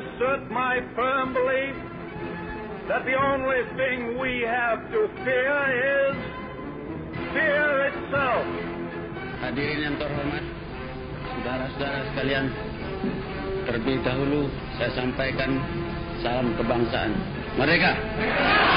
assert my firm belief that the only thing we have to fear is fear itself. Hadirin yang terhormat, saudara-saudara sekalian, terlebih dahulu saya sampaikan salam kebangsaan. Merdeka! Salam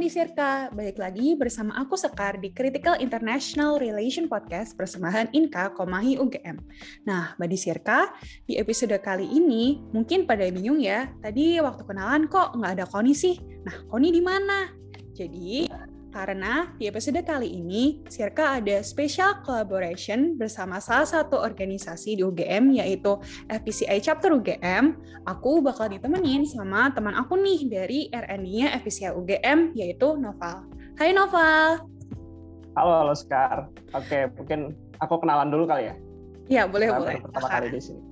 Bani Sirka, balik lagi bersama aku Sekar di Critical International Relation Podcast persembahan Inka Komahi UGM. Nah, Bani Sirka, di episode kali ini mungkin pada bingung ya, tadi waktu kenalan kok nggak ada Koni sih? Nah, Koni di mana? Jadi, karena di episode kali ini, Sirka ada special collaboration bersama salah satu organisasi di UGM, yaitu FPCI Chapter UGM. Aku bakal ditemenin sama teman aku nih dari RND-nya FPCI UGM, yaitu Noval. Hai Noval. Halo, halo Sekar. Oke, mungkin aku kenalan dulu kali ya? Iya, boleh, boleh. Pertama kali di sini.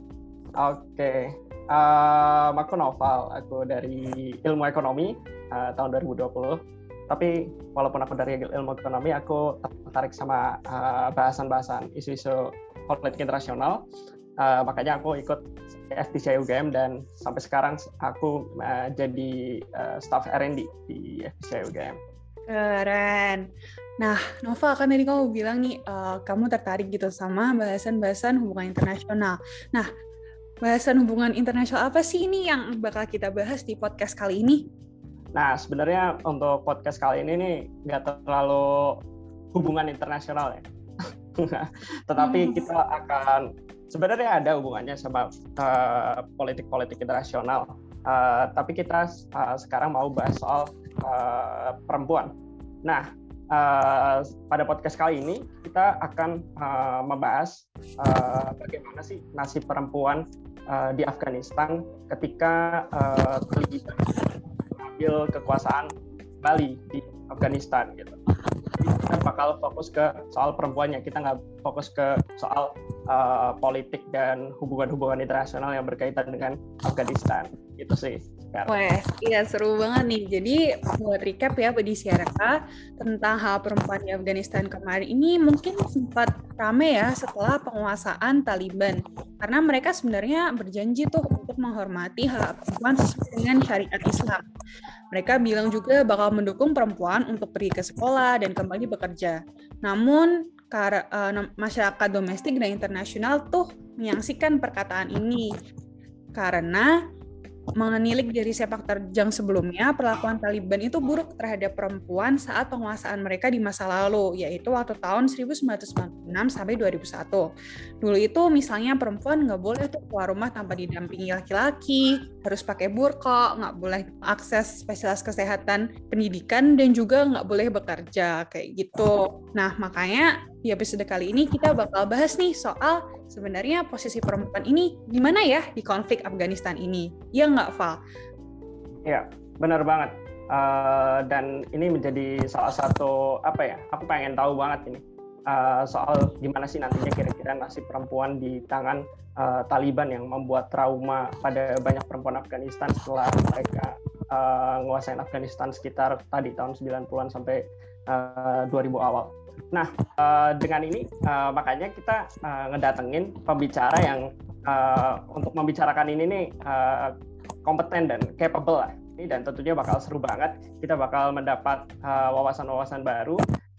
Oke, um, aku Noval. Aku dari Ilmu Ekonomi uh, tahun 2020 tapi walaupun aku dari ilmu ekonomi aku tertarik sama uh, bahasan-bahasan isu-isu politik internasional uh, makanya aku ikut FPCI UGM dan sampai sekarang aku uh, jadi uh, staff R&D di FPCI UGM. Keren. Nah, Nova kan tadi kamu bilang nih uh, kamu tertarik gitu sama bahasan-bahasan hubungan internasional. Nah, bahasan hubungan internasional apa sih ini yang bakal kita bahas di podcast kali ini? Nah, sebenarnya untuk podcast kali ini nih nggak terlalu hubungan internasional ya. Tetapi hmm. kita akan sebenarnya ada hubungannya sama uh, politik-politik internasional. Uh, tapi kita uh, sekarang mau bahas soal uh, perempuan. Nah, uh, pada podcast kali ini kita akan uh, membahas uh, bagaimana sih nasib perempuan uh, di Afghanistan ketika uh, terlibat mengambil kekuasaan Bali di Afghanistan gitu. Jadi kita bakal fokus ke soal perempuannya, kita nggak fokus ke soal uh, politik dan hubungan-hubungan internasional yang berkaitan dengan Afghanistan. Gitu sih. Wah, iya seru banget nih. Jadi buat recap ya di Siarka tentang hal perempuan di Afghanistan kemarin ini mungkin sempat rame ya setelah penguasaan Taliban. Karena mereka sebenarnya berjanji tuh untuk menghormati hak perempuan sesuai dengan syariat Islam. Mereka bilang juga bakal mendukung perempuan untuk pergi ke sekolah dan kembali bekerja. Namun uh, masyarakat domestik dan internasional tuh menyaksikan perkataan ini karena menilik dari sepak terjang sebelumnya, perlakuan Taliban itu buruk terhadap perempuan saat penguasaan mereka di masa lalu, yaitu waktu tahun 1996 sampai 2001. Dulu itu misalnya perempuan nggak boleh tuh keluar rumah tanpa didampingi laki-laki, harus pakai burqa, nggak boleh akses spesialis kesehatan, pendidikan, dan juga nggak boleh bekerja, kayak gitu. Nah, makanya di episode kali ini kita bakal bahas nih soal sebenarnya posisi perempuan ini gimana ya di konflik Afghanistan ini. Ya nggak, Val? Ya, benar banget. Uh, dan ini menjadi salah satu apa ya? Aku pengen tahu banget ini uh, soal gimana sih nantinya kira-kira nasib perempuan di tangan uh, Taliban yang membuat trauma pada banyak perempuan Afghanistan setelah mereka uh, nguasain Afghanistan sekitar tadi tahun 90-an sampai uh, 2000 awal. Nah, uh, dengan ini uh, makanya kita uh, ngedatengin pembicara yang uh, untuk membicarakan ini nih uh, kompeten dan capable lah. Ini dan tentunya bakal seru banget. Kita bakal mendapat wawasan-wawasan uh, baru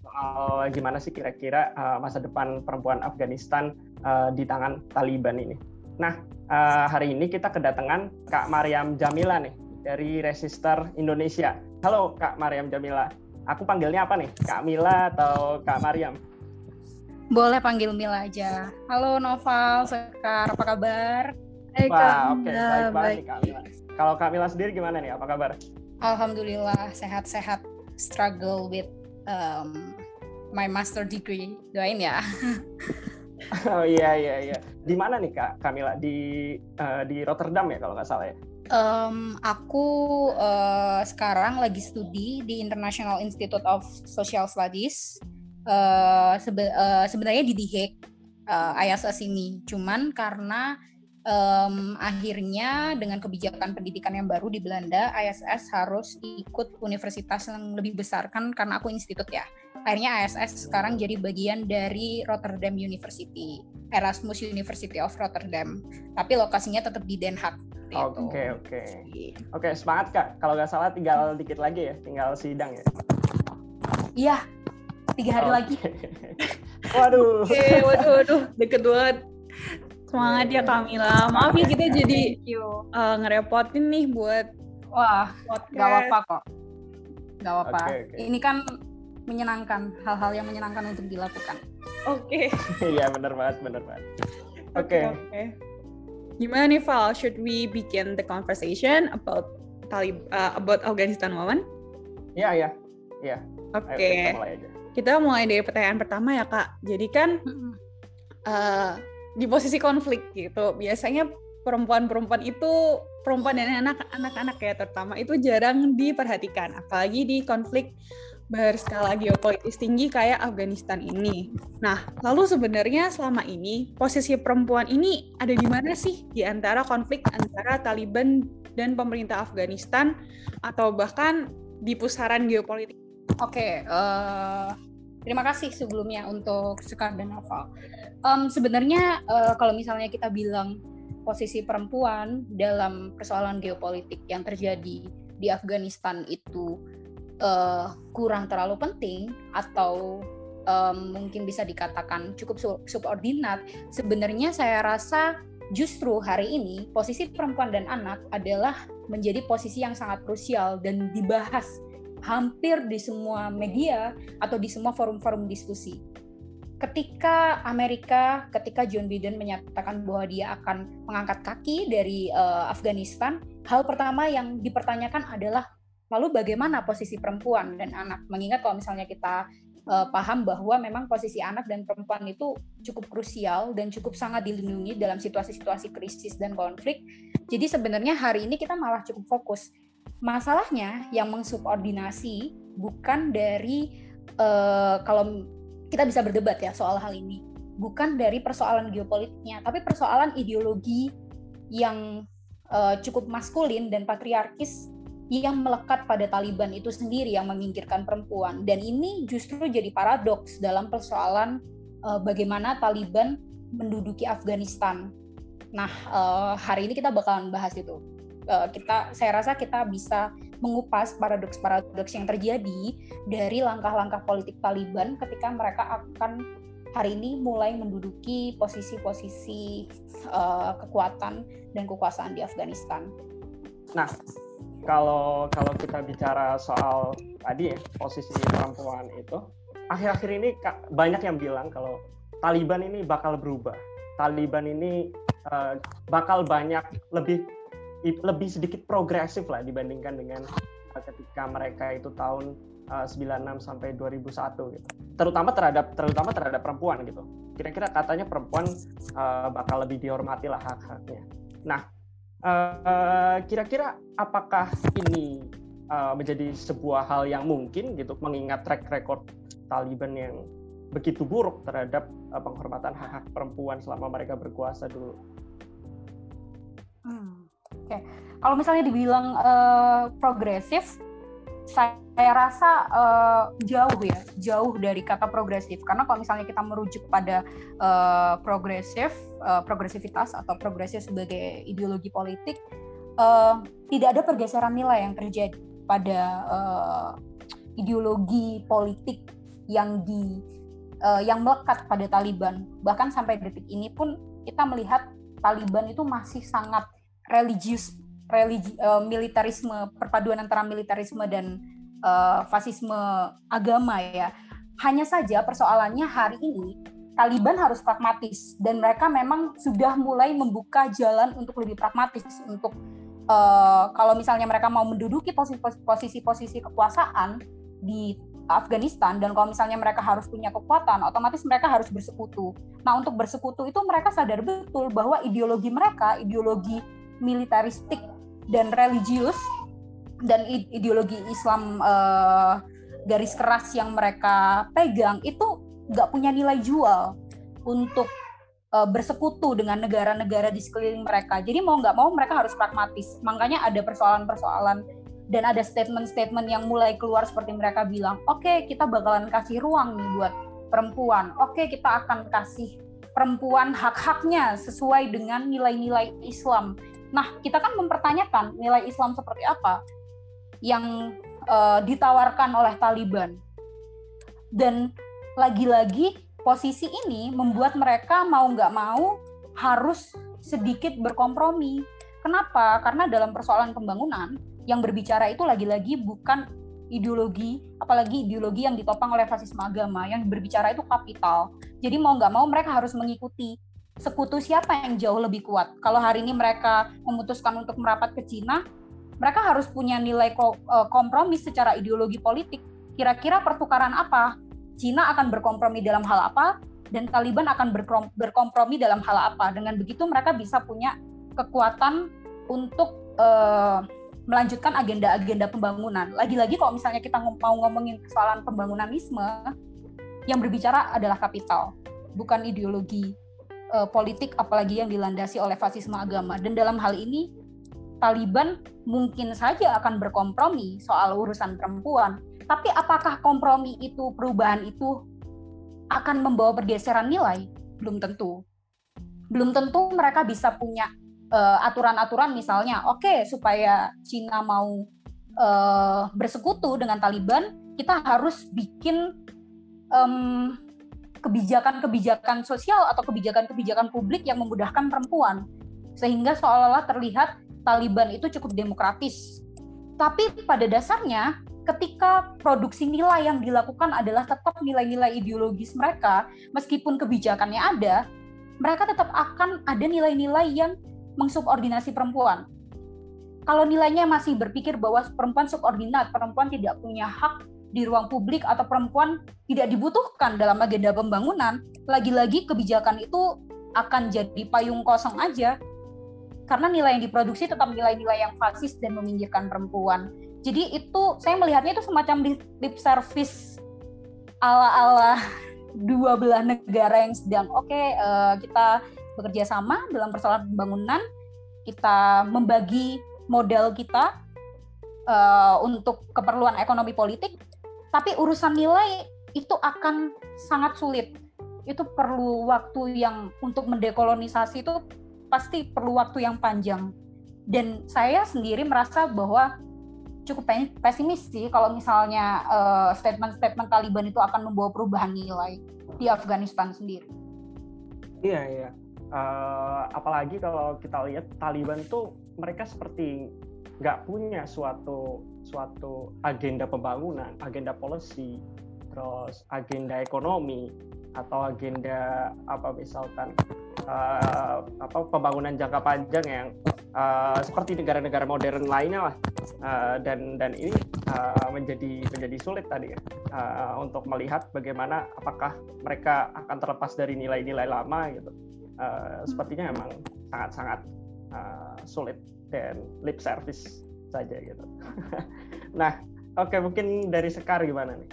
soal gimana sih kira-kira uh, masa depan perempuan Afghanistan uh, di tangan Taliban ini. Nah, uh, hari ini kita kedatangan Kak Mariam Jamila nih dari Resister Indonesia. Halo Kak Mariam Jamila aku panggilnya apa nih? Kak Mila atau Kak Mariam? Boleh panggil Mila aja. Halo Noval, Sekar, apa kabar? Hai Wah, oke, okay. baik banget Kak Mila. Kalau Kak Mila sendiri gimana nih? Apa kabar? Alhamdulillah sehat-sehat. Struggle with um, my master degree. Doain ya. oh iya iya iya. Di mana nih Kak Kamila? Di uh, di Rotterdam ya kalau nggak salah ya? Um, aku uh, sekarang lagi studi di International Institute of Social Studies. Uh, sebe uh, sebenarnya di The Hague, uh, ISS ini. Cuman karena um, akhirnya dengan kebijakan pendidikan yang baru di Belanda, ISS harus ikut universitas yang lebih besar kan karena aku institut ya. Akhirnya ISS sekarang jadi bagian dari Rotterdam University, Erasmus University of Rotterdam. Tapi lokasinya tetap di Den Haag. Oke oke oke semangat kak. Kalau nggak salah tinggal dikit lagi ya, tinggal sidang ya. Iya, tiga hari okay. lagi. waduh. Oke, waduh, waduh, deket banget. Semangat ya Kamila. Maaf ya kita jadi uh, ngerepotin nih buat Wah, podcast. gak apa-apa kok. Gak apa-apa. Okay, okay. Ini kan menyenangkan, hal-hal yang menyenangkan untuk dilakukan. Oke. Okay. Iya, benar banget, benar banget. Oke. Okay. Okay, okay. Gimana nih Val? Should we begin the conversation about Talib uh, about Afghanistan woman? Iya, iya. Iya. Oke. Okay. Kita mulai dari pertanyaan pertama ya, Kak. Jadi kan uh, di posisi konflik gitu, biasanya perempuan-perempuan itu perempuan dan anak-anak ya terutama itu jarang diperhatikan apalagi di konflik berskala geopolitis tinggi kayak Afghanistan ini. Nah, lalu sebenarnya selama ini posisi perempuan ini ada di mana sih di antara konflik antara Taliban dan pemerintah Afghanistan atau bahkan di pusaran geopolitik? Oke, okay, uh, eh, terima kasih sebelumnya untuk Sekar dan Naval. Um, sebenarnya uh, kalau misalnya kita bilang posisi perempuan dalam persoalan geopolitik yang terjadi di Afghanistan itu uh, kurang terlalu penting atau um, mungkin bisa dikatakan cukup subordinat, sebenarnya saya rasa justru hari ini posisi perempuan dan anak adalah menjadi posisi yang sangat krusial dan dibahas hampir di semua media atau di semua forum-forum diskusi. Ketika Amerika, ketika John Biden menyatakan bahwa dia akan mengangkat kaki dari uh, Afghanistan, hal pertama yang dipertanyakan adalah Lalu bagaimana posisi perempuan dan anak? Mengingat kalau misalnya kita uh, paham bahwa memang posisi anak dan perempuan itu cukup krusial dan cukup sangat dilindungi dalam situasi-situasi krisis dan konflik. Jadi sebenarnya hari ini kita malah cukup fokus. Masalahnya yang mensubordinasi bukan dari uh, kalau kita bisa berdebat ya soal hal ini, bukan dari persoalan geopolitiknya, tapi persoalan ideologi yang uh, cukup maskulin dan patriarkis yang melekat pada Taliban itu sendiri yang menyingkirkan perempuan dan ini justru jadi paradoks dalam persoalan uh, bagaimana Taliban menduduki Afghanistan. Nah hari ini kita bakalan bahas itu. Uh, kita saya rasa kita bisa mengupas paradoks-paradoks yang terjadi dari langkah-langkah politik Taliban ketika mereka akan hari ini mulai menduduki posisi-posisi uh, kekuatan dan kekuasaan di Afghanistan. Nah, kalau kalau kita bicara soal tadi ya posisi perempuan itu akhir-akhir ini banyak yang bilang kalau Taliban ini bakal berubah. Taliban ini uh, bakal banyak lebih lebih sedikit progresif lah dibandingkan dengan uh, ketika mereka itu tahun uh, 96 sampai 2001 gitu. Terutama terhadap terutama terhadap perempuan gitu. Kira-kira katanya perempuan uh, bakal lebih dihormati lah hak-haknya. Nah, Eh, kira-kira uh, apakah ini uh, menjadi sebuah hal yang mungkin gitu mengingat track record Taliban yang begitu buruk terhadap uh, penghormatan hak-hak perempuan selama mereka berkuasa dulu. Hmm, okay. kalau misalnya dibilang uh, progresif, saya rasa uh, jauh ya, jauh dari kata progresif. Karena kalau misalnya kita merujuk pada uh, progresif, uh, progresivitas atau progresif sebagai ideologi politik, uh, tidak ada pergeseran nilai yang terjadi pada uh, ideologi politik yang di uh, yang melekat pada Taliban. Bahkan sampai detik ini pun kita melihat Taliban itu masih sangat religius religi uh, militarisme perpaduan antara militarisme dan uh, fasisme agama ya. Hanya saja persoalannya hari ini Taliban harus pragmatis dan mereka memang sudah mulai membuka jalan untuk lebih pragmatis untuk uh, kalau misalnya mereka mau menduduki posisi-posisi kekuasaan di Afghanistan dan kalau misalnya mereka harus punya kekuatan, otomatis mereka harus bersekutu. Nah, untuk bersekutu itu mereka sadar betul bahwa ideologi mereka, ideologi militaristik dan religius dan ideologi Islam uh, garis keras yang mereka pegang itu nggak punya nilai jual untuk uh, bersekutu dengan negara-negara di sekeliling mereka. Jadi mau nggak mau mereka harus pragmatis. Makanya ada persoalan-persoalan dan ada statement-statement yang mulai keluar seperti mereka bilang, oke okay, kita bakalan kasih ruang nih buat perempuan, oke okay, kita akan kasih perempuan hak-haknya sesuai dengan nilai-nilai Islam. Nah kita kan mempertanyakan nilai Islam seperti apa yang uh, ditawarkan oleh Taliban dan lagi-lagi posisi ini membuat mereka mau nggak mau harus sedikit berkompromi. Kenapa? Karena dalam persoalan pembangunan yang berbicara itu lagi-lagi bukan ideologi, apalagi ideologi yang ditopang oleh fasisme agama, yang berbicara itu kapital. Jadi mau nggak mau mereka harus mengikuti sekutu siapa yang jauh lebih kuat. Kalau hari ini mereka memutuskan untuk merapat ke Cina, mereka harus punya nilai eh, kompromi secara ideologi politik. Kira-kira pertukaran apa? Cina akan berkompromi dalam hal apa, dan Taliban akan berkompromi dalam hal apa. Dengan begitu mereka bisa punya kekuatan untuk uh, melanjutkan agenda-agenda pembangunan. Lagi-lagi kalau misalnya kita mau ngomongin persoalan pembangunanisme, yang berbicara adalah kapital, bukan ideologi uh, politik, apalagi yang dilandasi oleh fasisme agama. Dan dalam hal ini, Taliban mungkin saja akan berkompromi soal urusan perempuan, tapi apakah kompromi itu, perubahan itu akan membawa pergeseran nilai? Belum tentu. Belum tentu mereka bisa punya uh, aturan-aturan misalnya, oke okay, supaya Cina mau uh, bersekutu dengan Taliban, kita harus bikin um, kebijakan-kebijakan sosial atau kebijakan-kebijakan publik yang memudahkan perempuan, sehingga seolah-olah terlihat Taliban itu cukup demokratis. Tapi pada dasarnya, ketika produksi nilai yang dilakukan adalah tetap nilai-nilai ideologis mereka, meskipun kebijakannya ada, mereka tetap akan ada nilai-nilai yang mengsubordinasi perempuan. Kalau nilainya masih berpikir bahwa perempuan subordinat, perempuan tidak punya hak di ruang publik atau perempuan tidak dibutuhkan dalam agenda pembangunan, lagi-lagi kebijakan itu akan jadi payung kosong aja. Karena nilai yang diproduksi tetap nilai-nilai yang fasis dan meminggirkan perempuan. Jadi itu saya melihatnya itu semacam lip service ala-ala dua belah negara yang sedang oke okay, uh, eh, kita bekerja sama dalam persoalan pembangunan, kita membagi modal kita uh, untuk keperluan ekonomi politik, tapi urusan nilai itu akan sangat sulit. Itu perlu waktu yang untuk mendekolonisasi itu pasti perlu waktu yang panjang. Dan saya sendiri merasa bahwa cukup pesimis sih kalau misalnya uh, statement-statement Taliban itu akan membawa perubahan nilai di Afghanistan sendiri. Iya, iya uh, apalagi kalau kita lihat Taliban tuh mereka seperti nggak punya suatu suatu agenda pembangunan, agenda policy, terus agenda ekonomi atau agenda apa misalkan uh, apa pembangunan jangka panjang yang uh, seperti negara-negara modern lainnya lah. Uh, dan dan ini uh, menjadi menjadi sulit tadi ya uh, untuk melihat bagaimana apakah mereka akan terlepas dari nilai-nilai lama gitu. Uh, sepertinya memang sangat-sangat uh, sulit dan lip service saja gitu. nah, oke okay, mungkin dari Sekar gimana nih?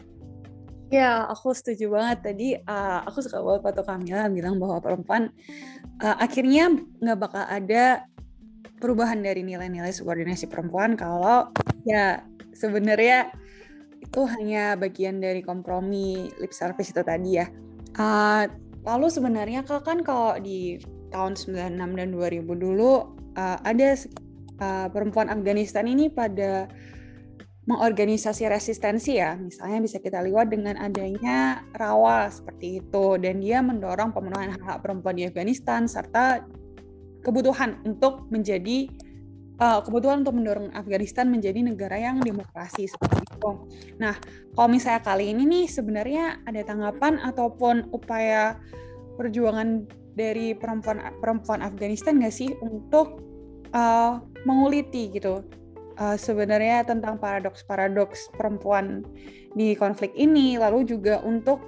Ya, aku setuju banget. Tadi uh, aku suka banget Pak Kamila bilang bahwa perempuan uh, akhirnya nggak bakal ada perubahan dari nilai-nilai subordinasi perempuan kalau ya sebenarnya itu hanya bagian dari kompromi lip service itu tadi ya. Uh, Lalu sebenarnya kan kalau di tahun 96 dan 2000 dulu uh, ada uh, perempuan Afghanistan ini pada mengorganisasi resistensi ya. Misalnya bisa kita lihat dengan adanya rawa seperti itu dan dia mendorong pemenuhan hak-hak perempuan di Afghanistan serta kebutuhan untuk menjadi uh, kebutuhan untuk mendorong Afghanistan menjadi negara yang demokrasi seperti itu. Nah, kalau misalnya kali ini nih sebenarnya ada tanggapan ataupun upaya perjuangan dari perempuan perempuan Afghanistan nggak sih untuk uh, menguliti gitu uh, sebenarnya tentang paradoks-paradoks perempuan di konflik ini, lalu juga untuk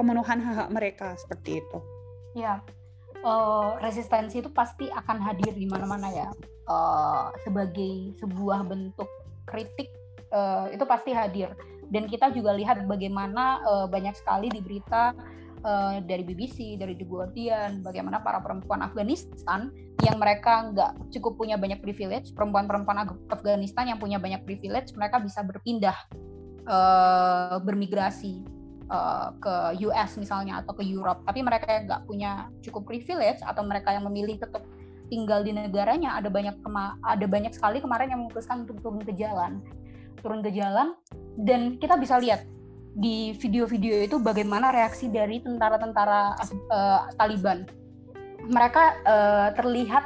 pemenuhan hak-hak mereka seperti itu. Ya, uh, resistensi itu pasti akan hadir di mana-mana ya uh, sebagai sebuah bentuk kritik uh, itu pasti hadir dan kita juga lihat bagaimana uh, banyak sekali di berita uh, dari BBC, dari The Guardian, bagaimana para perempuan Afghanistan yang mereka nggak cukup punya banyak privilege, perempuan-perempuan Afghanistan yang punya banyak privilege, mereka bisa berpindah uh, bermigrasi uh, ke US misalnya atau ke Europe, tapi mereka yang nggak punya cukup privilege atau mereka yang memilih tetap tinggal di negaranya ada banyak ada banyak sekali kemarin yang memutuskan untuk turun ke jalan turun ke jalan dan kita bisa lihat di video-video itu bagaimana reaksi dari tentara-tentara uh, Taliban. Mereka uh, terlihat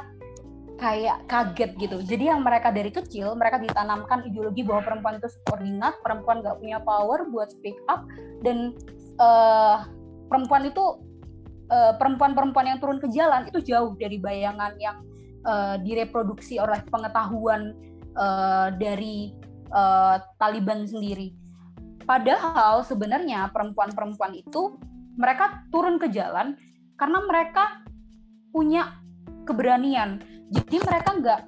kayak kaget gitu. Jadi yang mereka dari kecil mereka ditanamkan ideologi bahwa perempuan itu subordinat, perempuan nggak punya power buat speak up dan uh, perempuan itu perempuan-perempuan yang turun ke jalan itu jauh dari bayangan yang uh, direproduksi oleh pengetahuan uh, dari uh, Taliban sendiri Padahal sebenarnya perempuan-perempuan itu mereka turun ke jalan karena mereka punya keberanian. Jadi mereka nggak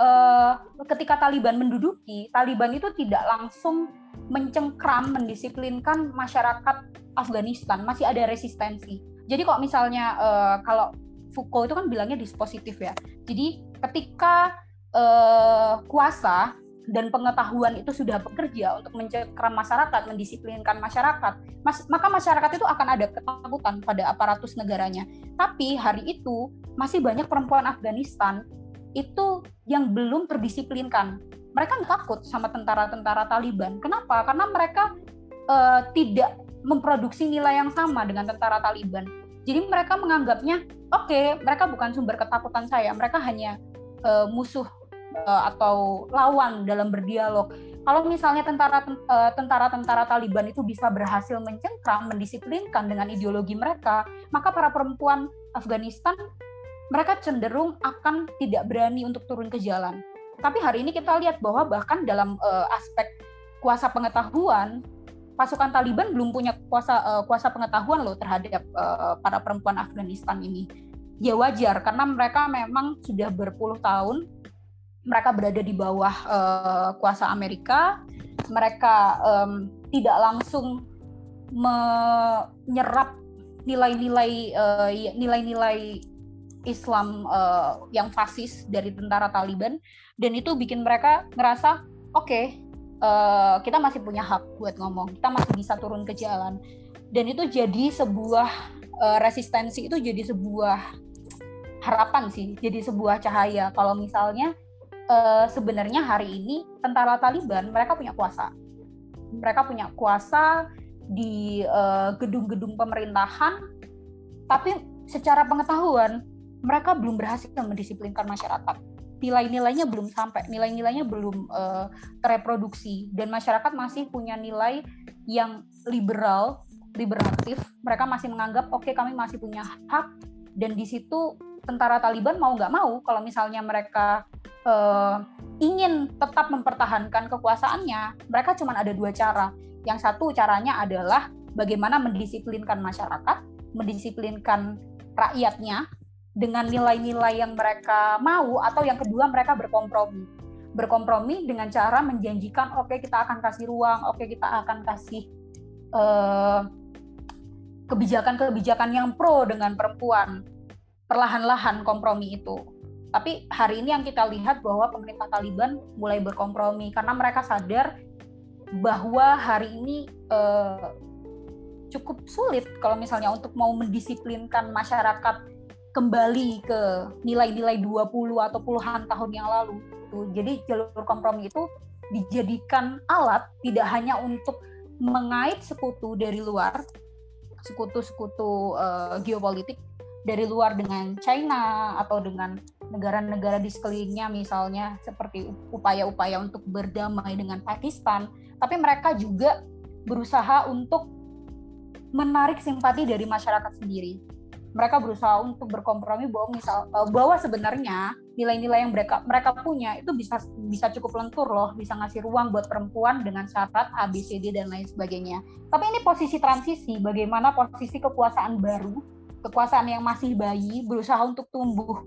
uh, ketika Taliban menduduki, Taliban itu tidak langsung mencengkram, mendisiplinkan masyarakat Afghanistan. Masih ada resistensi. Jadi kok misalnya uh, kalau Foucault itu kan bilangnya dispositif ya. Jadi ketika uh, kuasa dan pengetahuan itu sudah bekerja untuk mencekram masyarakat, mendisiplinkan masyarakat, mas, maka masyarakat itu akan ada ketakutan pada aparatus negaranya. Tapi hari itu masih banyak perempuan Afghanistan itu yang belum terdisiplinkan. Mereka takut sama tentara-tentara Taliban. Kenapa? Karena mereka uh, tidak memproduksi nilai yang sama dengan tentara Taliban. Jadi mereka menganggapnya, oke, okay, mereka bukan sumber ketakutan saya, mereka hanya uh, musuh uh, atau lawan dalam berdialog. Kalau misalnya uh, tentara-tentara Taliban itu bisa berhasil mencengkram, mendisiplinkan dengan ideologi mereka, maka para perempuan Afghanistan mereka cenderung akan tidak berani untuk turun ke jalan. Tapi hari ini kita lihat bahwa bahkan dalam uh, aspek kuasa pengetahuan, pasukan Taliban belum punya kuasa uh, kuasa pengetahuan loh terhadap uh, para perempuan Afghanistan ini. Ya wajar karena mereka memang sudah berpuluh tahun mereka berada di bawah uh, kuasa Amerika, mereka um, tidak langsung menyerap nilai-nilai uh, nilai-nilai Islam uh, yang fasis dari tentara Taliban. Dan itu bikin mereka ngerasa oke okay, uh, kita masih punya hak buat ngomong. Kita masih bisa turun ke jalan. Dan itu jadi sebuah uh, resistensi itu jadi sebuah harapan sih jadi sebuah cahaya. Kalau misalnya uh, sebenarnya hari ini tentara Taliban mereka punya kuasa. Mereka punya kuasa di eh, gedung-gedung uh, pemerintahan, tapi secara pengetahuan mereka belum berhasil mendisiplinkan masyarakat. Nilai-nilainya belum sampai, nilai-nilainya belum uh, tereproduksi, dan masyarakat masih punya nilai yang liberal, liberatif. Mereka masih menganggap, oke okay, kami masih punya hak, dan di situ tentara Taliban mau nggak mau kalau misalnya mereka uh, ingin tetap mempertahankan kekuasaannya, mereka cuma ada dua cara. Yang satu caranya adalah bagaimana mendisiplinkan masyarakat, mendisiplinkan rakyatnya dengan nilai-nilai yang mereka mau, atau yang kedua mereka berkompromi. Berkompromi dengan cara menjanjikan, oke okay, kita akan kasih ruang, oke okay, kita akan kasih kebijakan kebijakan-kebijakan yang pro dengan perempuan. Perlahan-lahan kompromi itu tapi hari ini yang kita lihat bahwa pemerintah Taliban mulai berkompromi karena mereka sadar bahwa hari ini uh, cukup sulit kalau misalnya untuk mau mendisiplinkan masyarakat kembali ke nilai-nilai 20 atau puluhan tahun yang lalu. Jadi jalur kompromi itu dijadikan alat tidak hanya untuk mengait sekutu dari luar, sekutu-sekutu uh, geopolitik dari luar dengan China atau dengan negara-negara di sekelilingnya misalnya seperti upaya-upaya untuk berdamai dengan Pakistan, tapi mereka juga berusaha untuk menarik simpati dari masyarakat sendiri. Mereka berusaha untuk berkompromi bahwa misal eh, bahwa sebenarnya nilai-nilai yang mereka mereka punya itu bisa bisa cukup lentur loh, bisa ngasih ruang buat perempuan dengan syarat ABCD dan lain sebagainya. Tapi ini posisi transisi, bagaimana posisi kekuasaan baru, kekuasaan yang masih bayi berusaha untuk tumbuh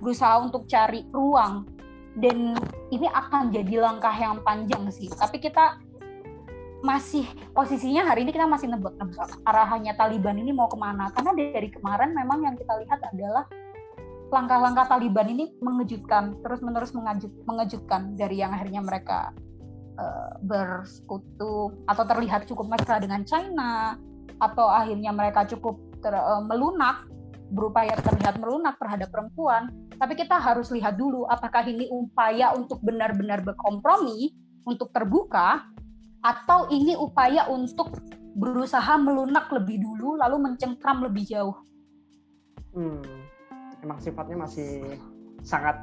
berusaha untuk cari ruang dan ini akan jadi langkah yang panjang sih. Tapi kita masih posisinya hari ini kita masih nebak-nebak. Arahannya Taliban ini mau ke mana? Karena dari kemarin memang yang kita lihat adalah langkah-langkah Taliban ini mengejutkan terus-menerus mengejutkan dari yang akhirnya mereka uh, bersekutu atau terlihat cukup mesra dengan China atau akhirnya mereka cukup ter, uh, melunak berupaya terlihat melunak terhadap perempuan tapi kita harus lihat dulu apakah ini upaya untuk benar-benar berkompromi untuk terbuka atau ini upaya untuk berusaha melunak lebih dulu lalu mencengkram lebih jauh? Hmm, emang sifatnya masih sangat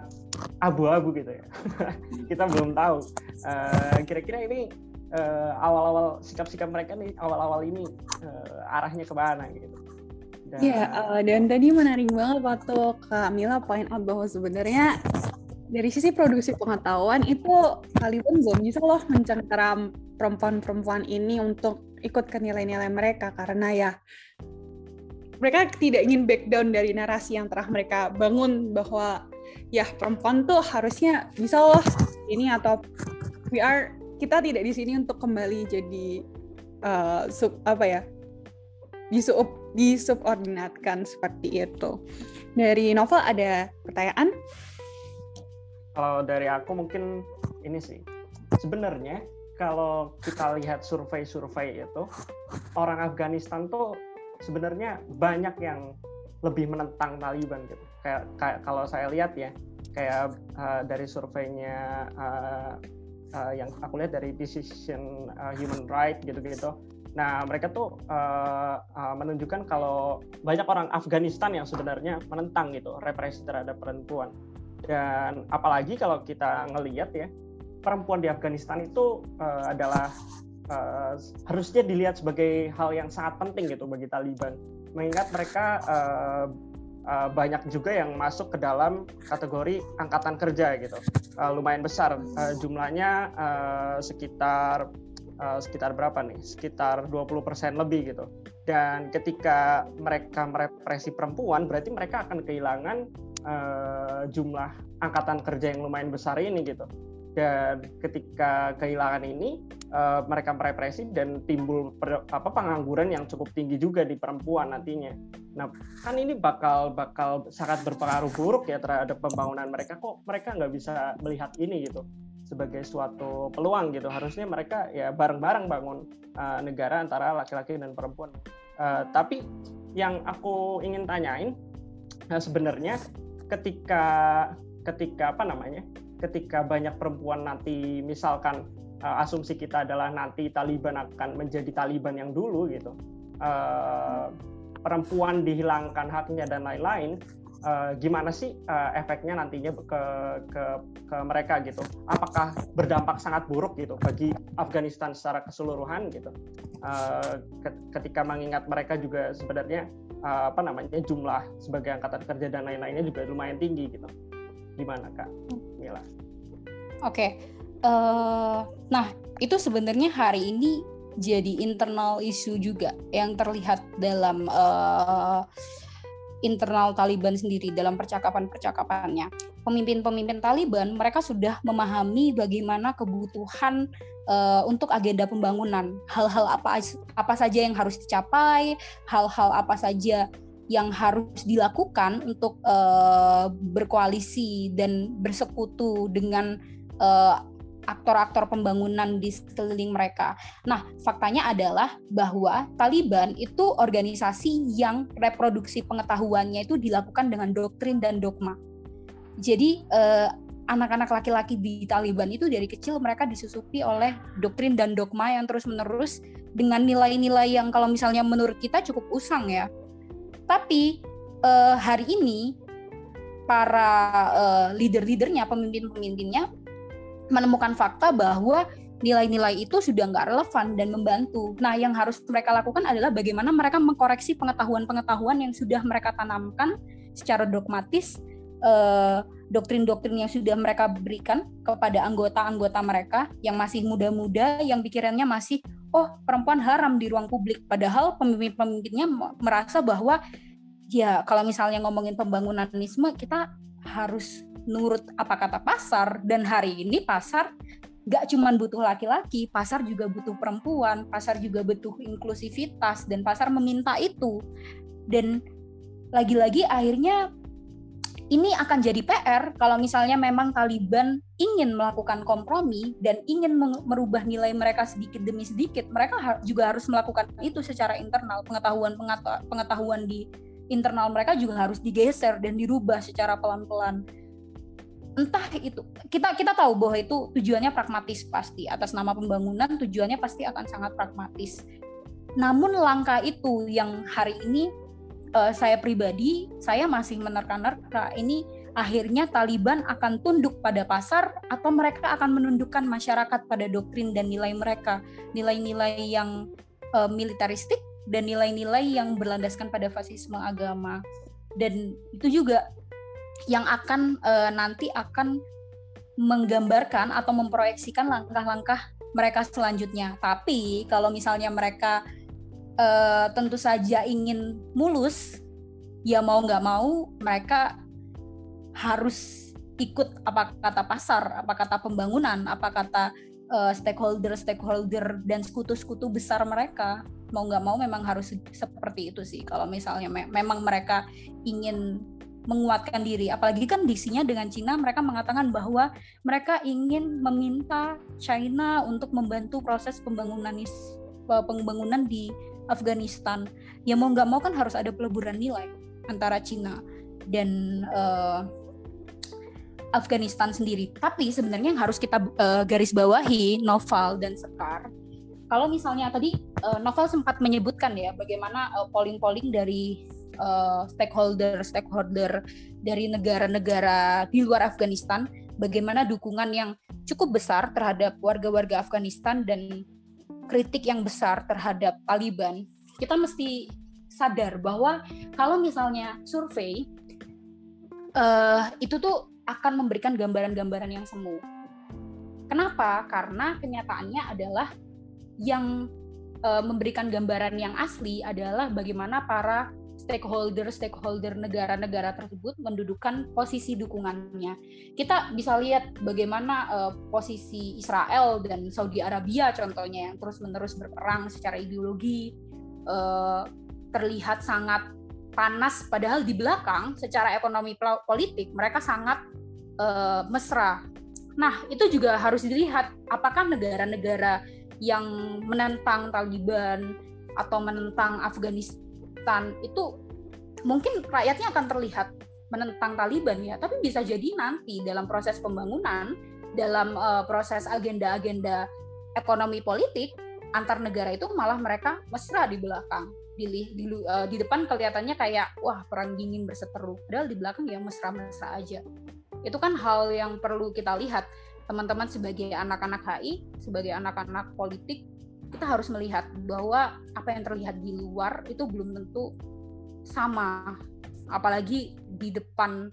abu-abu gitu ya. Kita belum tahu. Uh, kira-kira ini uh, awal-awal sikap-sikap mereka nih awal-awal ini uh, arahnya ke mana gitu. Dan... Ya, uh, dan tadi menarik banget waktu Kak Mila point out bahwa sebenarnya dari sisi produksi pengetahuan itu Taliban belum bisa loh mencengkeram perempuan-perempuan ini untuk ikut ke nilai-nilai mereka. Karena ya mereka tidak ingin back down dari narasi yang telah mereka bangun bahwa ya perempuan tuh harusnya bisa loh ini atau we are kita tidak di sini untuk kembali jadi uh, sub apa ya disub disubordinatkan seperti itu. Dari novel ada pertanyaan? Kalau dari aku mungkin ini sih. Sebenarnya kalau kita lihat survei-survei itu orang Afghanistan tuh sebenarnya banyak yang lebih menentang Taliban gitu. Kayak, kayak kalau saya lihat ya, kayak uh, dari surveinya uh, uh, yang aku lihat dari Decision uh, Human Right gitu-gitu. Nah, mereka tuh uh, uh, menunjukkan kalau banyak orang Afghanistan yang sebenarnya menentang gitu represi terhadap perempuan. Dan apalagi kalau kita ngelihat ya perempuan di Afghanistan itu uh, adalah uh, harusnya dilihat sebagai hal yang sangat penting gitu bagi Taliban. Mengingat mereka uh, uh, banyak juga yang masuk ke dalam kategori angkatan kerja gitu. Uh, lumayan besar. Uh, jumlahnya uh, sekitar uh, sekitar berapa nih? Sekitar 20% lebih gitu. Dan ketika mereka merepresi perempuan berarti mereka akan kehilangan uh, jumlah angkatan kerja yang lumayan besar ini gitu. Dan ketika kehilangan ini uh, mereka merepresi dan timbul per, apa pengangguran yang cukup tinggi juga di perempuan nantinya. Nah kan ini bakal bakal sangat berpengaruh buruk ya terhadap pembangunan mereka. Kok mereka nggak bisa melihat ini gitu sebagai suatu peluang gitu harusnya mereka ya bareng-bareng bangun uh, negara antara laki-laki dan perempuan. Uh, tapi yang aku ingin tanyain nah sebenarnya ketika ketika apa namanya ketika banyak perempuan nanti misalkan uh, asumsi kita adalah nanti Taliban akan menjadi Taliban yang dulu gitu uh, perempuan dihilangkan haknya dan lain-lain uh, gimana sih uh, efeknya nantinya ke, ke ke mereka gitu apakah berdampak sangat buruk gitu bagi Afghanistan secara keseluruhan gitu uh, ketika mengingat mereka juga sebenarnya uh, apa namanya jumlah sebagai angkatan kerja dan lain-lainnya juga lumayan tinggi gitu. Gimana kak Mila? Oke, okay. uh, nah itu sebenarnya hari ini jadi internal isu juga yang terlihat dalam uh, internal Taliban sendiri dalam percakapan-percakapannya. Pemimpin-pemimpin Taliban mereka sudah memahami bagaimana kebutuhan uh, untuk agenda pembangunan. Hal-hal apa apa saja yang harus dicapai, hal-hal apa saja yang harus dilakukan untuk uh, berkoalisi dan bersekutu dengan uh, aktor-aktor pembangunan di sekeliling mereka. Nah, faktanya adalah bahwa Taliban itu organisasi yang reproduksi pengetahuannya itu dilakukan dengan doktrin dan dogma. Jadi eh, anak-anak laki-laki di Taliban itu dari kecil mereka disusupi oleh doktrin dan dogma yang terus-menerus dengan nilai-nilai yang kalau misalnya menurut kita cukup usang ya. Tapi eh, hari ini para uh, leader-leadernya, pemimpin-pemimpinnya menemukan fakta bahwa nilai-nilai itu sudah nggak relevan dan membantu. Nah, yang harus mereka lakukan adalah bagaimana mereka mengkoreksi pengetahuan-pengetahuan yang sudah mereka tanamkan secara dogmatis, eh, doktrin-doktrin yang sudah mereka berikan kepada anggota-anggota mereka yang masih muda-muda, yang pikirannya masih, oh perempuan haram di ruang publik. Padahal pemimpin-pemimpinnya merasa bahwa ya kalau misalnya ngomongin pembangunanisme, kita harus nurut apa kata pasar dan hari ini pasar gak cuman butuh laki-laki, pasar juga butuh perempuan, pasar juga butuh inklusivitas, dan pasar meminta itu. Dan lagi-lagi akhirnya ini akan jadi PR kalau misalnya memang Taliban ingin melakukan kompromi dan ingin merubah nilai mereka sedikit demi sedikit, mereka juga harus melakukan itu secara internal. Pengetahuan pengetahuan di internal mereka juga harus digeser dan dirubah secara pelan-pelan entah itu kita kita tahu bahwa itu tujuannya pragmatis pasti. Atas nama pembangunan tujuannya pasti akan sangat pragmatis. Namun langkah itu yang hari ini uh, saya pribadi saya masih menerka-nerka ini akhirnya Taliban akan tunduk pada pasar atau mereka akan menundukkan masyarakat pada doktrin dan nilai mereka. Nilai-nilai yang uh, militaristik dan nilai-nilai yang berlandaskan pada fasisme agama. Dan itu juga yang akan uh, nanti akan menggambarkan atau memproyeksikan langkah-langkah mereka selanjutnya. Tapi kalau misalnya mereka uh, tentu saja ingin mulus, ya mau nggak mau mereka harus ikut apa kata pasar, apa kata pembangunan, apa kata uh, stakeholder stakeholder dan sekutu-sekutu besar mereka mau nggak mau memang harus seperti itu sih kalau misalnya me memang mereka ingin menguatkan diri. Apalagi kan disinya dengan Cina mereka mengatakan bahwa mereka ingin meminta China untuk membantu proses pembangunan pembangunan di Afghanistan. Ya mau nggak mau kan harus ada peleburan nilai antara Cina dan uh, Afghanistan sendiri. Tapi sebenarnya yang harus kita uh, garis bawahi Noval dan Sekar. Kalau misalnya tadi uh, Novel sempat menyebutkan ya bagaimana polling-polling dari uh, stakeholder stakeholder dari negara-negara di luar Afghanistan bagaimana dukungan yang cukup besar terhadap warga-warga Afghanistan dan kritik yang besar terhadap Taliban kita mesti sadar bahwa kalau misalnya survei uh, itu tuh akan memberikan gambaran-gambaran yang semu. Kenapa? Karena kenyataannya adalah yang uh, memberikan gambaran yang asli adalah bagaimana para stakeholder-stakeholder negara-negara tersebut mendudukan posisi dukungannya. Kita bisa lihat bagaimana uh, posisi Israel dan Saudi Arabia contohnya yang terus-menerus berperang secara ideologi uh, terlihat sangat panas padahal di belakang secara ekonomi politik mereka sangat uh, mesra. Nah, itu juga harus dilihat apakah negara-negara yang menentang Taliban atau menentang Afghanistan Afghanistan itu mungkin rakyatnya akan terlihat menentang Taliban ya, tapi bisa jadi nanti dalam proses pembangunan, dalam uh, proses agenda-agenda ekonomi politik antar negara itu malah mereka mesra di belakang. Di, di, uh, di depan kelihatannya kayak wah perang dingin berseteru, padahal di belakang ya mesra-mesra aja. Itu kan hal yang perlu kita lihat teman-teman sebagai anak-anak HI, sebagai anak-anak politik kita harus melihat bahwa apa yang terlihat di luar itu belum tentu sama. Apalagi di depan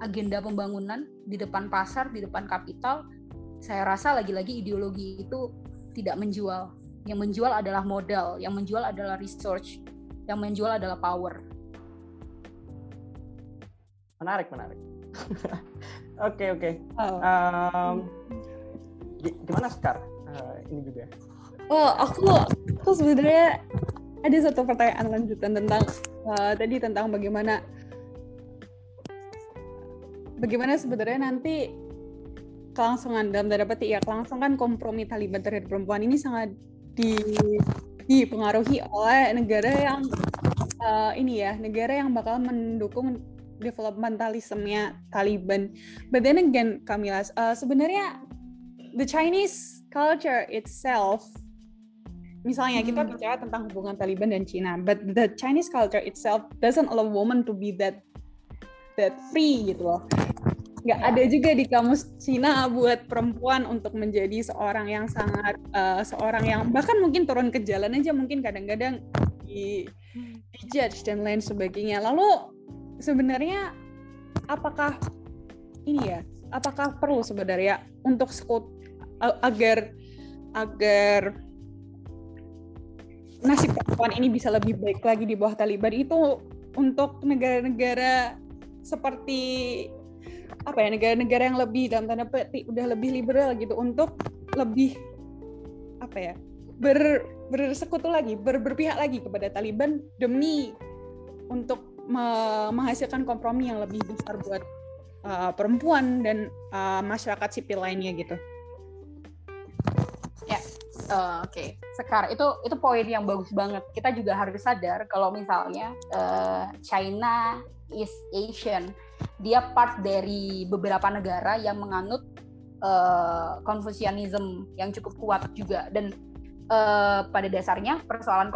agenda pembangunan di depan pasar di depan kapital saya rasa lagi-lagi ideologi itu tidak menjual. Yang menjual adalah modal yang menjual adalah research yang menjual adalah power. Menarik menarik. Oke oke. Oh. um, gimana sekarang uh, ini juga Oh, aku aku sebenarnya ada satu pertanyaan lanjutan tentang uh, tadi tentang bagaimana bagaimana sebenarnya nanti kelangsungan dalam tanda petik ya kelangsungan kompromi Taliban terhadap perempuan ini sangat di dipengaruhi oleh negara yang uh, ini ya negara yang bakal mendukung developmentalismenya Taliban. But then again, Kamila, uh, sebenarnya the Chinese culture itself misalnya kita hmm. bicara tentang hubungan Taliban dan Cina, but the Chinese culture itself doesn't allow women to be that that free gitu loh. Nggak ada juga di kamus Cina buat perempuan untuk menjadi seorang yang sangat uh, seorang yang bahkan mungkin turun ke jalan aja mungkin kadang-kadang di, di judge dan lain sebagainya. Lalu sebenarnya apakah ini ya? Apakah perlu sebenarnya untuk sekut agar agar nasib perempuan ini bisa lebih baik lagi di bawah Taliban itu untuk negara-negara seperti apa ya negara-negara yang lebih dalam tanda petik udah lebih liberal gitu untuk lebih apa ya ber bersekutu lagi ber, berpihak lagi kepada Taliban demi untuk me menghasilkan kompromi yang lebih besar buat uh, perempuan dan uh, masyarakat sipil lainnya gitu. Uh, oke. Okay. Sekar itu itu poin yang bagus banget. Kita juga harus sadar kalau misalnya uh, China is Asian, dia part dari beberapa negara yang menganut uh, Confucianism yang cukup kuat juga dan uh, pada dasarnya persoalan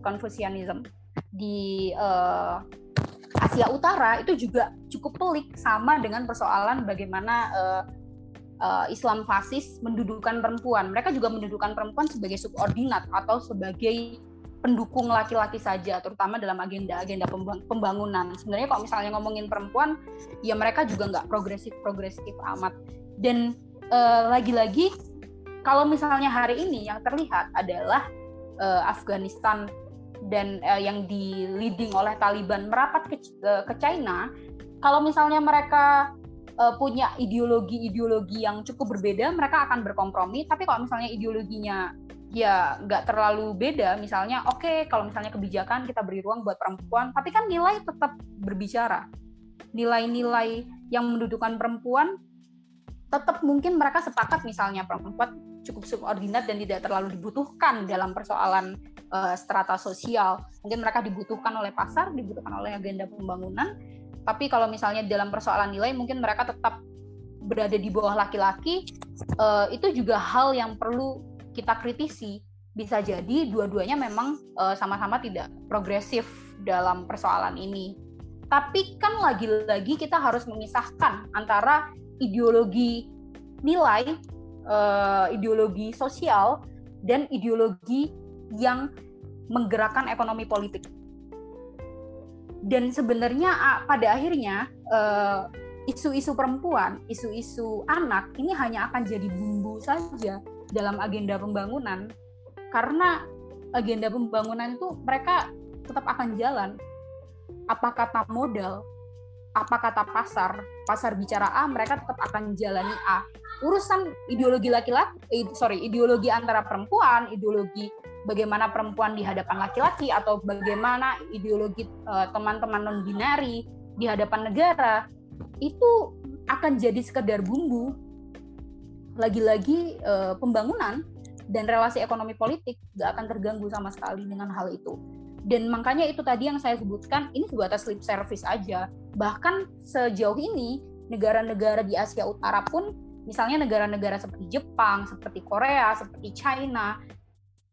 Confucianism di uh, Asia Utara itu juga cukup pelik sama dengan persoalan bagaimana uh, uh, Islam fasis mendudukan perempuan. Mereka juga mendudukan perempuan sebagai subordinat atau sebagai pendukung laki-laki saja, terutama dalam agenda-agenda pembangunan. Sebenarnya kalau misalnya ngomongin perempuan, ya mereka juga nggak progresif-progresif amat. Dan lagi-lagi kalau misalnya hari ini yang terlihat adalah uh, Afghanistan dan uh, yang di leading oleh Taliban merapat ke, uh, ke China, kalau misalnya mereka uh, punya ideologi-ideologi yang cukup berbeda, mereka akan berkompromi. Tapi kalau misalnya ideologinya ya nggak terlalu beda, misalnya oke okay, kalau misalnya kebijakan kita beri ruang buat perempuan, tapi kan nilai tetap berbicara. Nilai-nilai yang mendudukan perempuan tetap mungkin mereka sepakat misalnya perempuan cukup subordinat dan tidak terlalu dibutuhkan dalam persoalan uh, strata sosial. Mungkin mereka dibutuhkan oleh pasar, dibutuhkan oleh agenda pembangunan. Tapi kalau misalnya dalam persoalan nilai, mungkin mereka tetap berada di bawah laki-laki. Uh, itu juga hal yang perlu kita kritisi. Bisa jadi dua-duanya memang sama sama-sama tidak progresif dalam persoalan ini. Tapi kan lagi-lagi kita harus memisahkan antara ideologi nilai uh, ideologi sosial dan ideologi yang menggerakkan ekonomi politik. Dan sebenarnya pada akhirnya isu isu-isu perempuan, isu-isu anak ini hanya akan jadi bumbu saja dalam agenda pembangunan. Karena agenda pembangunan itu mereka tetap akan jalan. Apa kata modal, apa kata pasar, pasar bicara A, mereka tetap akan jalani A. Urusan ideologi laki-laki, eh, sorry, ideologi antara perempuan, ideologi bagaimana perempuan di hadapan laki-laki atau bagaimana ideologi uh, teman-teman non binari di hadapan negara itu akan jadi sekedar bumbu. Lagi-lagi uh, pembangunan dan relasi ekonomi politik gak akan terganggu sama sekali dengan hal itu. Dan makanya itu tadi yang saya sebutkan ini sebatas lip service aja. Bahkan sejauh ini negara-negara di Asia Utara pun Misalnya negara-negara seperti Jepang, seperti Korea, seperti China,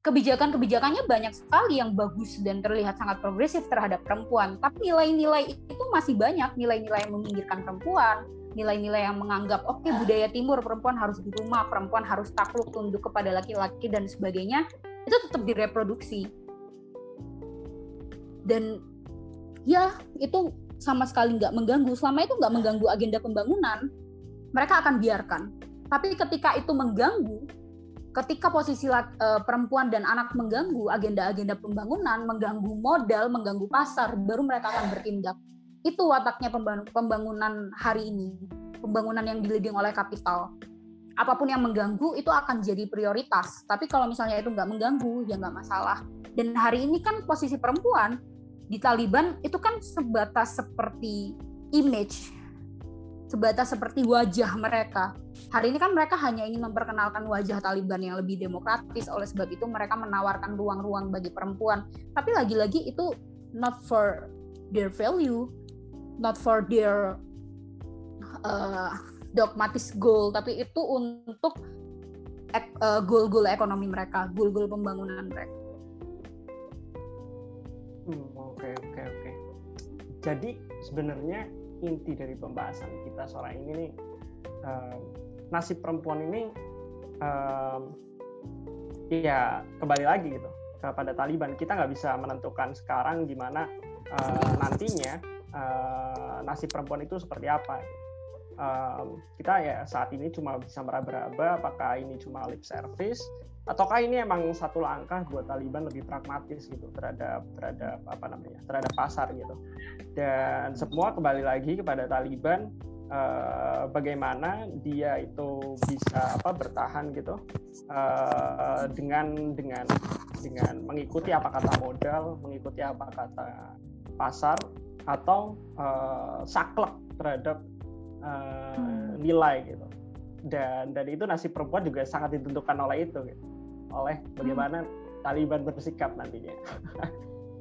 kebijakan-kebijakannya banyak sekali yang bagus dan terlihat sangat progresif terhadap perempuan. Tapi nilai-nilai itu masih banyak, nilai-nilai yang meminggirkan perempuan, nilai-nilai yang menganggap oke okay, budaya timur perempuan harus di rumah, perempuan harus takluk tunduk kepada laki-laki dan sebagainya, itu tetap direproduksi. Dan ya itu sama sekali nggak mengganggu, selama itu nggak mengganggu agenda pembangunan, mereka akan biarkan. Tapi ketika itu mengganggu, ketika posisi uh, perempuan dan anak mengganggu agenda-agenda pembangunan, mengganggu modal, mengganggu pasar, baru mereka akan bertindak. Itu wataknya pembangunan hari ini, pembangunan yang diliding oleh kapital. Apa pun yang mengganggu itu akan jadi prioritas. Tapi kalau misalnya itu nggak mengganggu, ya nggak masalah. Dan hari ini kan posisi perempuan di Taliban itu kan sebatas seperti image sebatas seperti wajah mereka. Hari ini kan mereka hanya ingin memperkenalkan wajah Taliban yang lebih demokratis, oleh sebab itu mereka menawarkan ruang-ruang bagi perempuan. Tapi lagi-lagi itu not for their value, not for their uh, dogmatis goal, tapi itu untuk uh, goal-goal ekonomi mereka, goal-goal pembangunan mereka. Hmm, oke oke oke. Jadi sebenarnya inti dari pembahasan kita sore ini nih um, nasib perempuan ini um, ya kembali lagi gitu kepada Taliban. Kita nggak bisa menentukan sekarang gimana uh, nantinya uh, nasib perempuan itu seperti apa. Um, kita ya saat ini cuma bisa meraba-raba apakah ini cuma lip service ataukah ini emang satu langkah buat Taliban lebih pragmatis gitu terhadap terhadap apa namanya terhadap pasar gitu dan semua kembali lagi kepada Taliban uh, bagaimana dia itu bisa apa bertahan gitu uh, dengan dengan dengan mengikuti apa kata modal, mengikuti apa kata pasar atau uh, saklek terhadap uh, nilai gitu. Dan dan itu nasib perempuan juga sangat ditentukan oleh itu gitu. Oleh bagaimana Taliban bersikap nantinya.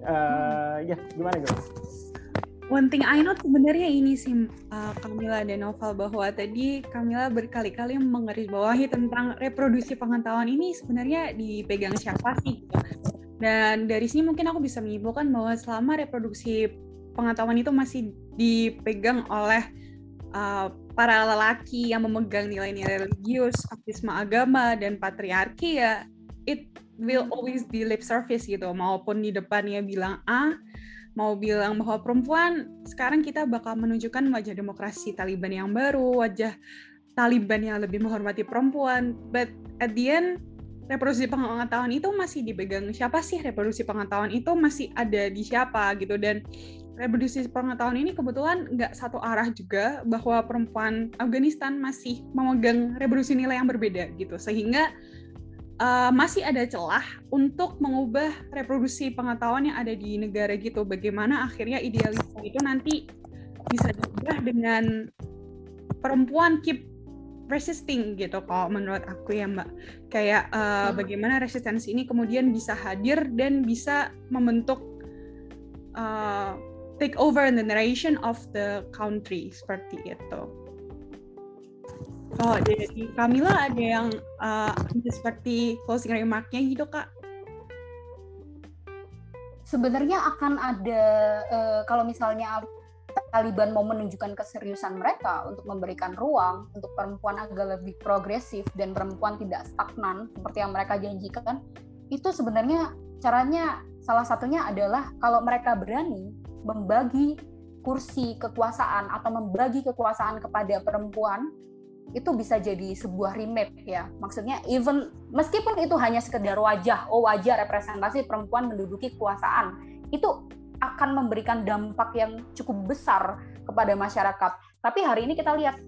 uh, ya gimana gitu? One thing I know sebenarnya ini sih uh, Camilla dan Novel bahwa tadi Camilla berkali-kali menggarisbawahi tentang reproduksi pengetahuan ini sebenarnya dipegang siapa sih. Dan dari sini mungkin aku bisa menyimpulkan bahwa selama reproduksi pengetahuan itu masih dipegang oleh uh, para lelaki yang memegang nilai-nilai religius, aktivisme agama dan patriarki ya it will always be lip service gitu. Maupun di depannya bilang A mau bilang bahwa perempuan sekarang kita bakal menunjukkan wajah demokrasi Taliban yang baru, wajah Taliban yang lebih menghormati perempuan. But at the end, reproduksi pengetahuan itu masih dipegang. Siapa sih? Reproduksi pengetahuan itu? Masih ada di siapa gitu. Dan reproduksi pengetahuan ini kebetulan nggak satu arah juga bahwa perempuan Afghanistan masih memegang reproduksi nilai yang berbeda gitu. Sehingga uh, masih ada celah untuk mengubah reproduksi pengetahuan yang ada di negara gitu. Bagaimana akhirnya idealisme itu nanti bisa diubah dengan perempuan keep resisting gitu kalau menurut aku ya mbak kayak uh, hmm. bagaimana resistensi ini kemudian bisa hadir dan bisa membentuk uh, take over the narration of the country seperti itu. Oh, dari Kamila ada yang uh, seperti closing remark-nya gitu, Kak? Sebenarnya akan ada, uh, kalau misalnya Taliban mau menunjukkan keseriusan mereka untuk memberikan ruang untuk perempuan agak lebih progresif dan perempuan tidak stagnan seperti yang mereka janjikan, itu sebenarnya caranya salah satunya adalah kalau mereka berani membagi kursi kekuasaan atau membagi kekuasaan kepada perempuan itu bisa jadi sebuah remake ya. Maksudnya even meskipun itu hanya sekedar wajah, oh wajah representasi perempuan menduduki kekuasaan, itu akan memberikan dampak yang cukup besar kepada masyarakat. Tapi hari ini kita lihat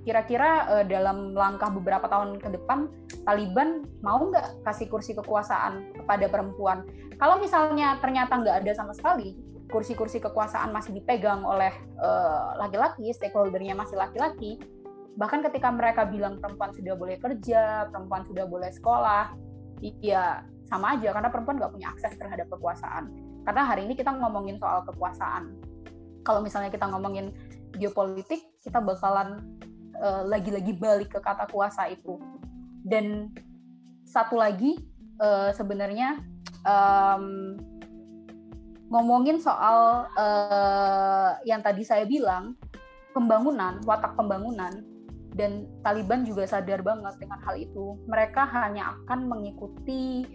kira-kira uh, dalam langkah beberapa tahun ke depan Taliban mau nggak kasih kursi kekuasaan kepada perempuan? Kalau misalnya ternyata nggak ada sama sekali, kursi-kursi kekuasaan masih dipegang oleh eh, laki-laki, uh, stakeholdernya masih laki-laki, bahkan ketika mereka bilang perempuan sudah boleh kerja, perempuan sudah boleh sekolah, iya sama aja karena perempuan nggak punya akses terhadap kekuasaan. Karena hari ini kita ngomongin soal kekuasaan. Kalau misalnya kita ngomongin geopolitik, kita bakalan uh, lagi-lagi balik ke kata kuasa itu. Dan satu lagi uh, sebenarnya um, ngomongin soal uh, yang tadi saya bilang pembangunan, watak pembangunan dan Taliban juga sadar banget dengan hal itu. Mereka hanya akan mengikuti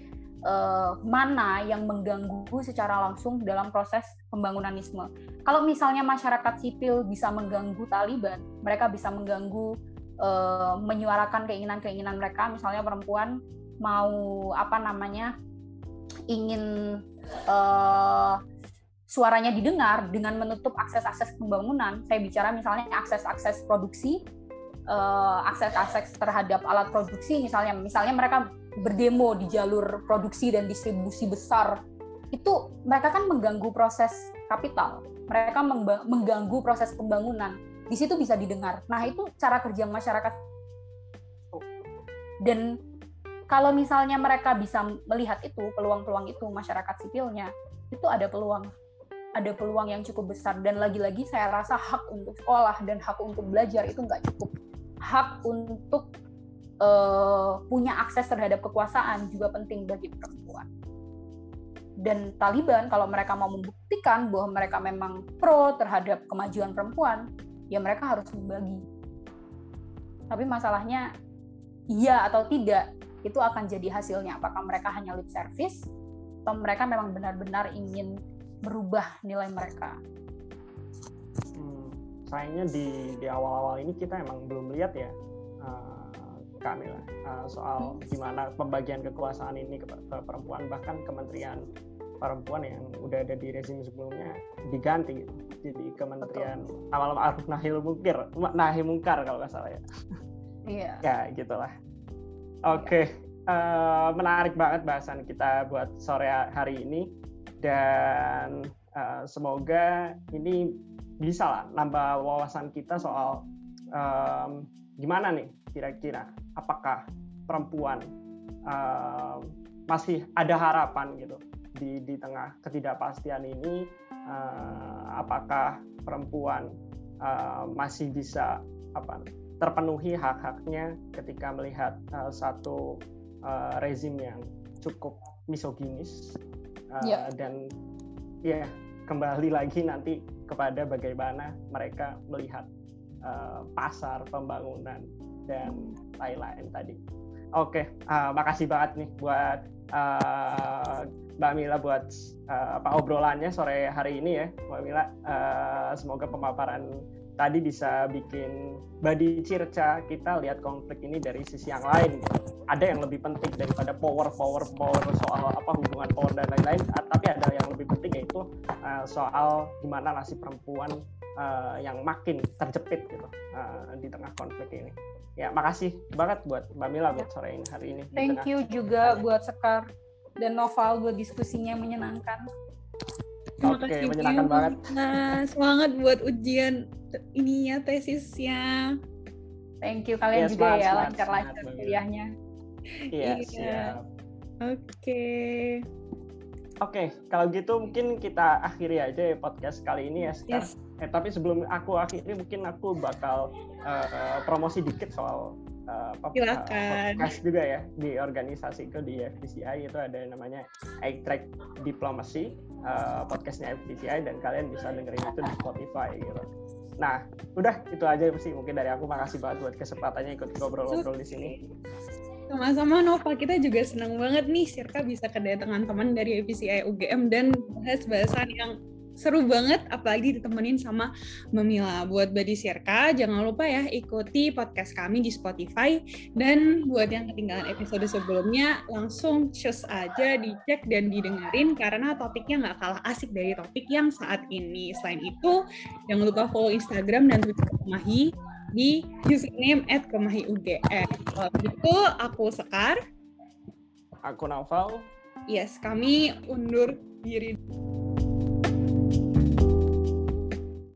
uh, mana yang mengganggu secara langsung dalam proses pembangunanisme. Kalau misalnya masyarakat sipil bisa mengganggu Taliban, mereka bisa mengganggu uh, menyuarakan keinginan-keinginan mereka, misalnya perempuan mau apa namanya ingin uh, suaranya didengar dengan menutup akses-akses pembangunan. Saya bicara misalnya akses-akses produksi uh, akses-akses terhadap alat produksi misalnya misalnya mereka berdemo di jalur produksi dan distribusi besar itu mereka kan mengganggu proses kapital mereka mengganggu proses pembangunan. Di situ bisa didengar. Nah itu cara kerja masyarakat. Dan kalau misalnya mereka bisa melihat itu peluang-peluang itu masyarakat sipilnya itu ada peluang. Ada peluang yang cukup besar. Dan lagi-lagi saya rasa hak untuk sekolah dan hak untuk belajar itu nggak cukup hak untuk uh, punya akses terhadap kekuasaan juga penting bagi perempuan. Dan Taliban kalau mereka mau membuktikan bahwa mereka memang pro terhadap kemajuan perempuan, ya mereka harus membagi. Tapi masalahnya iya atau tidak itu akan jadi hasilnya apakah mereka hanya lip service atau mereka memang benar-benar ingin merubah nilai mereka sayangnya di di awal-awal ini kita emang belum lihat ya uh, Kamila uh, soal hmm. gimana pembagian kekuasaan ini ke, ke perempuan. Bahkan Kementerian perempuan yang udah ada di rezim sebelumnya diganti jadi kementerian amal ma'ruf nahi mungkir nahi mungkar kalau nggak salah ya. Iya. Ya gitulah. Oke okay. uh, eh, menarik banget bahasan kita buat sore hari ini. Dan uh, semoga ini bisa lah nambah wawasan kita soal um, gimana nih kira-kira? Apakah perempuan uh, masih ada harapan gitu di di tengah ketidakpastian ini? Uh, apakah perempuan uh, masih bisa apa terpenuhi hak-haknya ketika melihat uh, satu uh, rezim yang cukup misoginis? Uh, yeah. dan ya kembali lagi nanti kepada bagaimana mereka melihat uh, pasar pembangunan dan lain-lain tadi. Oke, okay, uh, makasih banget nih buat uh, Mbak Mila buat uh, apa obrolannya sore hari ini ya, Mbak Mila. Uh, semoga pemaparan tadi bisa bikin body cerca kita lihat konflik ini dari sisi yang lain. Ada yang lebih penting daripada power, power, power soal apa hubungan power dan lain-lain. Tapi ada yang lebih penting yaitu uh, soal gimana nasib perempuan uh, yang makin terjepit gitu uh, di tengah konflik ini. Ya, makasih banget buat Mbak Mila buat sore ini hari ini. Thank you juga buat Sekar dan Noval buat diskusinya menyenangkan. Terima Oke, kasih menyenangkan banget. Nah, semangat buat ujian ininya tesisnya. Thank you kalian yes, juga ya lancar-lancar kuliahnya. Iya, iya. siap. Oke. Okay. Oke, okay, kalau gitu mungkin kita akhiri aja ya podcast kali ini ya. Yes. Eh, tapi sebelum aku akhiri mungkin aku bakal uh, promosi dikit soal uh, podcast juga ya di organisasi itu di FDCI itu ada yang namanya iTrack Diplomacy uh, podcastnya FDCI dan kalian bisa dengerin itu di Spotify gitu. Nah, udah itu aja sih mungkin dari aku makasih banget buat kesempatannya ikut ngobrol-ngobrol di sini. Sama-sama Nova, kita juga senang banget nih Sirka bisa kedatangan teman dari FCI UGM dan bahas bahasan yang seru banget apalagi ditemenin sama Memila. Buat Badi Sirka, jangan lupa ya ikuti podcast kami di Spotify dan buat yang ketinggalan episode sebelumnya langsung cus aja dicek dan didengerin karena topiknya nggak kalah asik dari topik yang saat ini. Selain itu, jangan lupa follow Instagram dan Twitter Mahi di username at Kemahi UGM. Kalau gitu, aku Sekar. Aku Naufal. Yes, kami undur diri.